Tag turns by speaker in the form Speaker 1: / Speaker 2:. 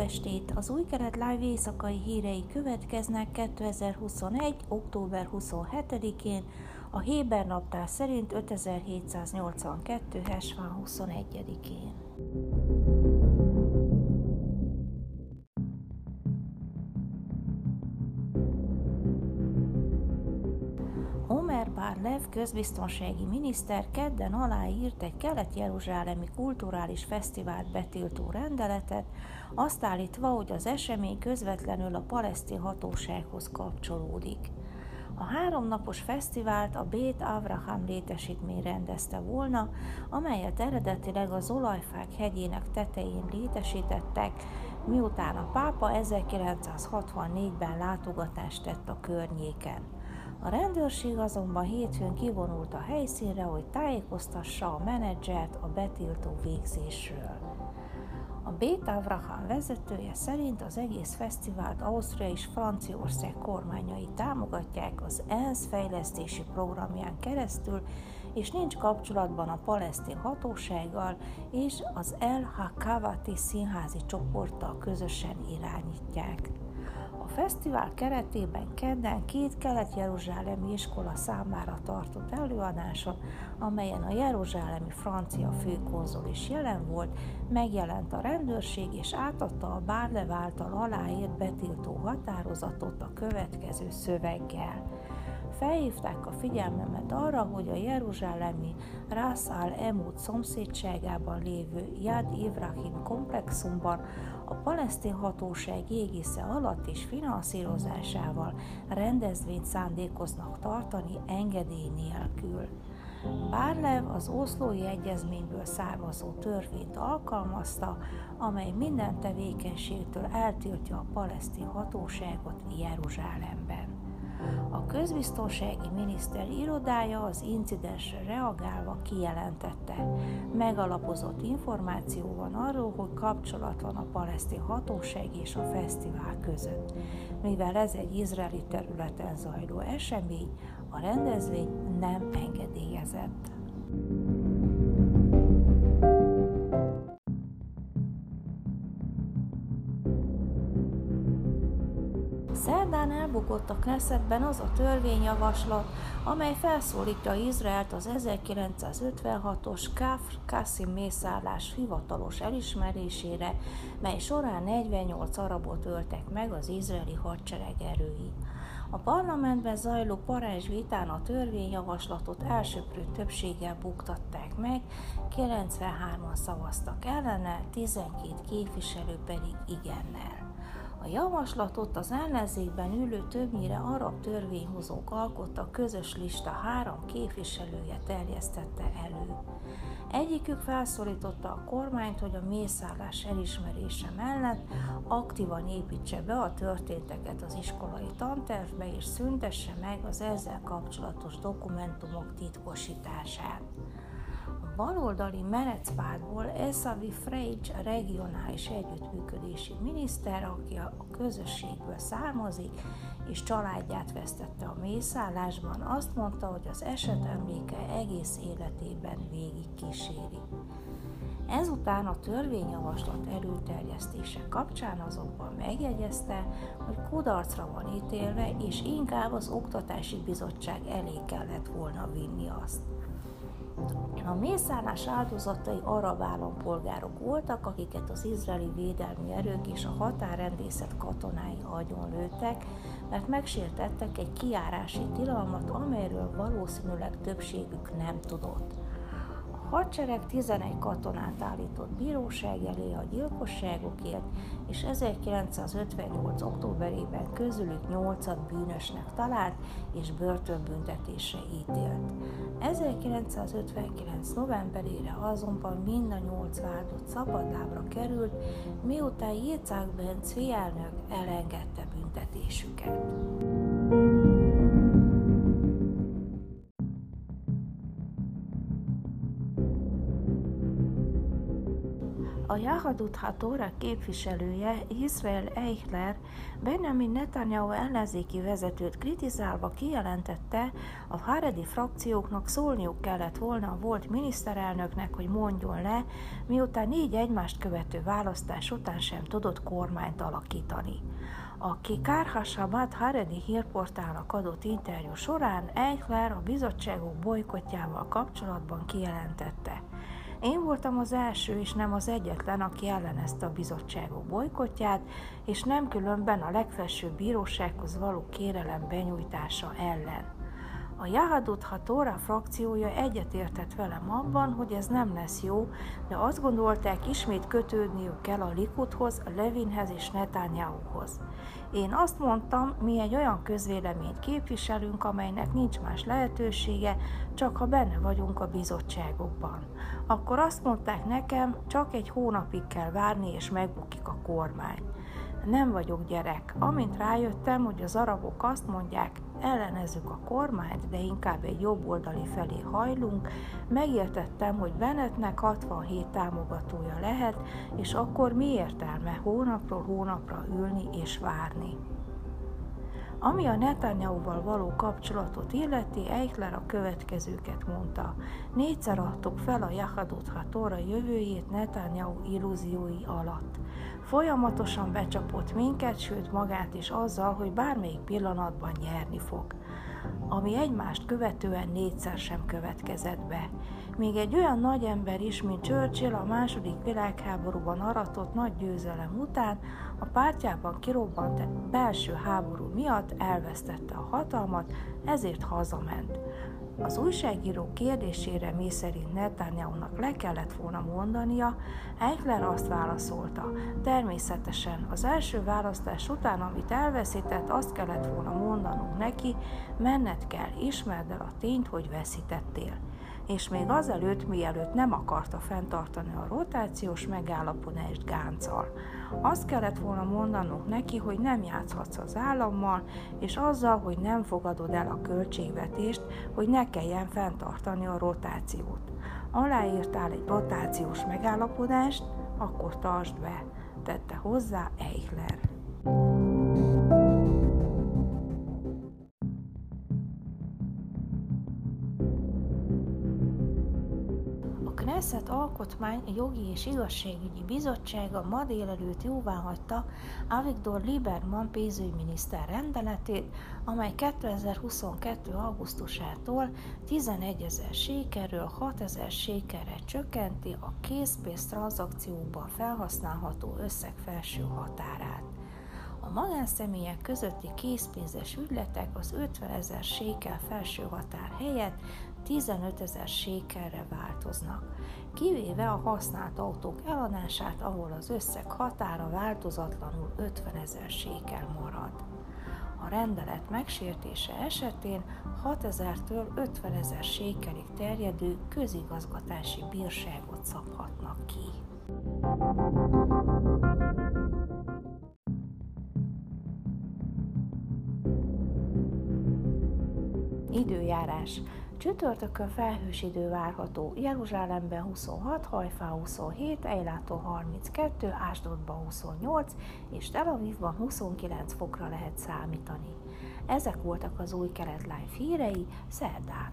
Speaker 1: estét! Az új kelet live éjszakai hírei következnek 2021. október 27-én, a Héber naptár szerint 5782. Hesván 21-én. Lev közbiztonsági miniszter kedden aláírt egy kelet-jeruzsálemi kulturális fesztivált betiltó rendeletet, azt állítva, hogy az esemény közvetlenül a palesztin hatósághoz kapcsolódik. A háromnapos fesztivált a Bét Avraham létesítmény rendezte volna, amelyet eredetileg az olajfák hegyének tetején létesítettek, miután a pápa 1964-ben látogatást tett a környéken. A rendőrség azonban hétfőn kivonult a helyszínre, hogy tájékoztassa a menedzsert a betiltó végzésről. A Bét Avraham vezetője szerint az egész fesztivált Ausztria és Franciaország kormányai támogatják az ENSZ fejlesztési programján keresztül, és nincs kapcsolatban a palesztin hatósággal, és az El Hakavati színházi csoporttal közösen irányítják fesztivál keretében kedden két kelet-jeruzsálemi iskola számára tartott előadáson, amelyen a jeruzsálemi francia főkonzol is jelen volt, megjelent a rendőrség és átadta a Bárlev által aláírt betiltó határozatot a következő szöveggel felhívták a figyelmemet arra, hogy a jeruzsálemi Ras al Emut szomszédságában lévő Yad Ibrahim komplexumban a palesztin hatóság égisze alatt és finanszírozásával rendezvényt szándékoznak tartani engedély nélkül. Bárlev az oszlói egyezményből származó törvényt alkalmazta, amely minden tevékenységtől eltiltja a palesztin hatóságot Jeruzsálemben. Közbiztonsági miniszter irodája az incidensre reagálva kijelentette. Megalapozott információ van arról, hogy kapcsolat van a palesztin hatóság és a fesztivál között. Mivel ez egy izraeli területen zajló esemény, a rendezvény nem engedélyezett. Elbukott a Knessetben az a törvényjavaslat, amely felszólítja Izraelt az 1956-os Kafr Kassim mészállás hivatalos elismerésére, mely során 48 arabot öltek meg az izraeli hadsereg erői. A parlamentben zajló parázs vitán a törvényjavaslatot elsőprő többséggel buktatták meg, 93-an szavaztak ellene, 12 képviselő pedig igennel. A javaslatot az ellenzékben ülő többnyire arab törvényhozók alkotta közös lista három képviselője terjesztette elő. Egyikük felszólította a kormányt, hogy a mészállás elismerése mellett aktívan építse be a történteket az iskolai tantervbe és szüntesse meg az ezzel kapcsolatos dokumentumok titkosítását baloldali Menecpártból Esavi Frejcs regionális együttműködési miniszter, aki a közösségből származik, és családját vesztette a mészállásban, azt mondta, hogy az eset emléke egész életében végig kíséri. Ezután a törvényjavaslat előterjesztése kapcsán azonban megjegyezte, hogy kudarcra van ítélve, és inkább az Oktatási Bizottság elé kellett volna vinni azt. A mészállás áldozatai arab állampolgárok voltak, akiket az izraeli védelmi erők és a határrendészet katonái agyon lőttek, mert megsértettek egy kiárási tilalmat, amelyről valószínűleg többségük nem tudott hadsereg 11 katonát állított bíróság elé a gyilkosságokért, és 1958. októberében közülük 8-at bűnösnek talált és börtönbüntetésre ítélt. 1959. novemberére azonban mind a 8 vádott szabadlábra került, miután Yitzhak Ben elnök elengedte büntetésüket. A Jahadut Hatora képviselője Israel Eichler Benjamin Netanyahu ellenzéki vezetőt kritizálva kijelentette, a Haredi frakcióknak szólniuk kellett volna a volt miniszterelnöknek, hogy mondjon le, miután négy egymást követő választás után sem tudott kormányt alakítani aki Kárhasabat Haredi hírportálnak adott interjú során Eichler a bizottságok bolykotjával kapcsolatban kijelentette. Én voltam az első és nem az egyetlen, aki ellenezte a bizottságok bolykotját, és nem különben a legfelsőbb bírósághoz való kérelem benyújtása ellen. A Jahadut Hatora frakciója egyetértett velem abban, hogy ez nem lesz jó, de azt gondolták, ismét kötődniük kell a Likudhoz, a Levinhez és Netanyahuhoz. Én azt mondtam, mi egy olyan közvéleményt képviselünk, amelynek nincs más lehetősége, csak ha benne vagyunk a bizottságokban. Akkor azt mondták nekem, csak egy hónapig kell várni, és megbukik a kormány. Nem vagyok gyerek. Amint rájöttem, hogy az arabok azt mondják, ellenezzük a kormányt, de inkább egy jobb oldali felé hajlunk, megértettem, hogy Bennettnek 67 támogatója lehet, és akkor mi értelme hónapról hónapra ülni és várni. Ami a Netanyahu-val való kapcsolatot illeti, Eichler a következőket mondta. Négyszer adtuk fel a Jahadot Hatora jövőjét Netanyahu illúziói alatt. Folyamatosan becsapott minket, sőt magát is azzal, hogy bármelyik pillanatban nyerni fog ami egymást követően négyszer sem következett be. Még egy olyan nagy ember is, mint Churchill a második világháborúban aratott nagy győzelem után a pártjában kirobbant belső háború miatt elvesztette a hatalmat, ezért hazament. Az újságíró kérdésére, mi szerint Netanyahu-nak le kellett volna mondania, Eichler azt válaszolta, természetesen az első választás után, amit elveszített, azt kellett volna mondanunk neki, menned kell, ismerd el a tényt, hogy veszítettél és még azelőtt, mielőtt nem akarta fenntartani a rotációs megállapodást Gánccal. Azt kellett volna mondanunk neki, hogy nem játszhatsz az állammal, és azzal, hogy nem fogadod el a költségvetést, hogy ne kelljen fenntartani a rotációt. Aláírtál egy rotációs megállapodást, akkor tartsd be, tette hozzá Eichler. Knesset Alkotmány Jogi és Igazságügyi Bizottsága ma délelőtt jóváhagyta Avigdor Lieberman pénzügyminiszter rendeletét, amely 2022. augusztusától 11 ezer sékerről 6 ezer sékerre csökkenti a készpénz tranzakciókban felhasználható összeg felső határát. A magánszemélyek közötti készpénzes ügyletek az 50 ezer sékel felső határ helyett 15 ezer sékelre változnak, kivéve a használt autók eladását, ahol az összeg határa változatlanul 50 ezer sékel marad. A rendelet megsértése esetén 6 ezertől 50 ezer sékelig terjedő közigazgatási bírságot szabhatnak ki. Időjárás. Csütörtökön felhős idő várható, Jeruzsálemben 26, Hajfá 27, Ejlátó 32, Ásdodban 28 és Tel Avivban 29 fokra lehet számítani. Ezek voltak az új keletlány hírei szerdán.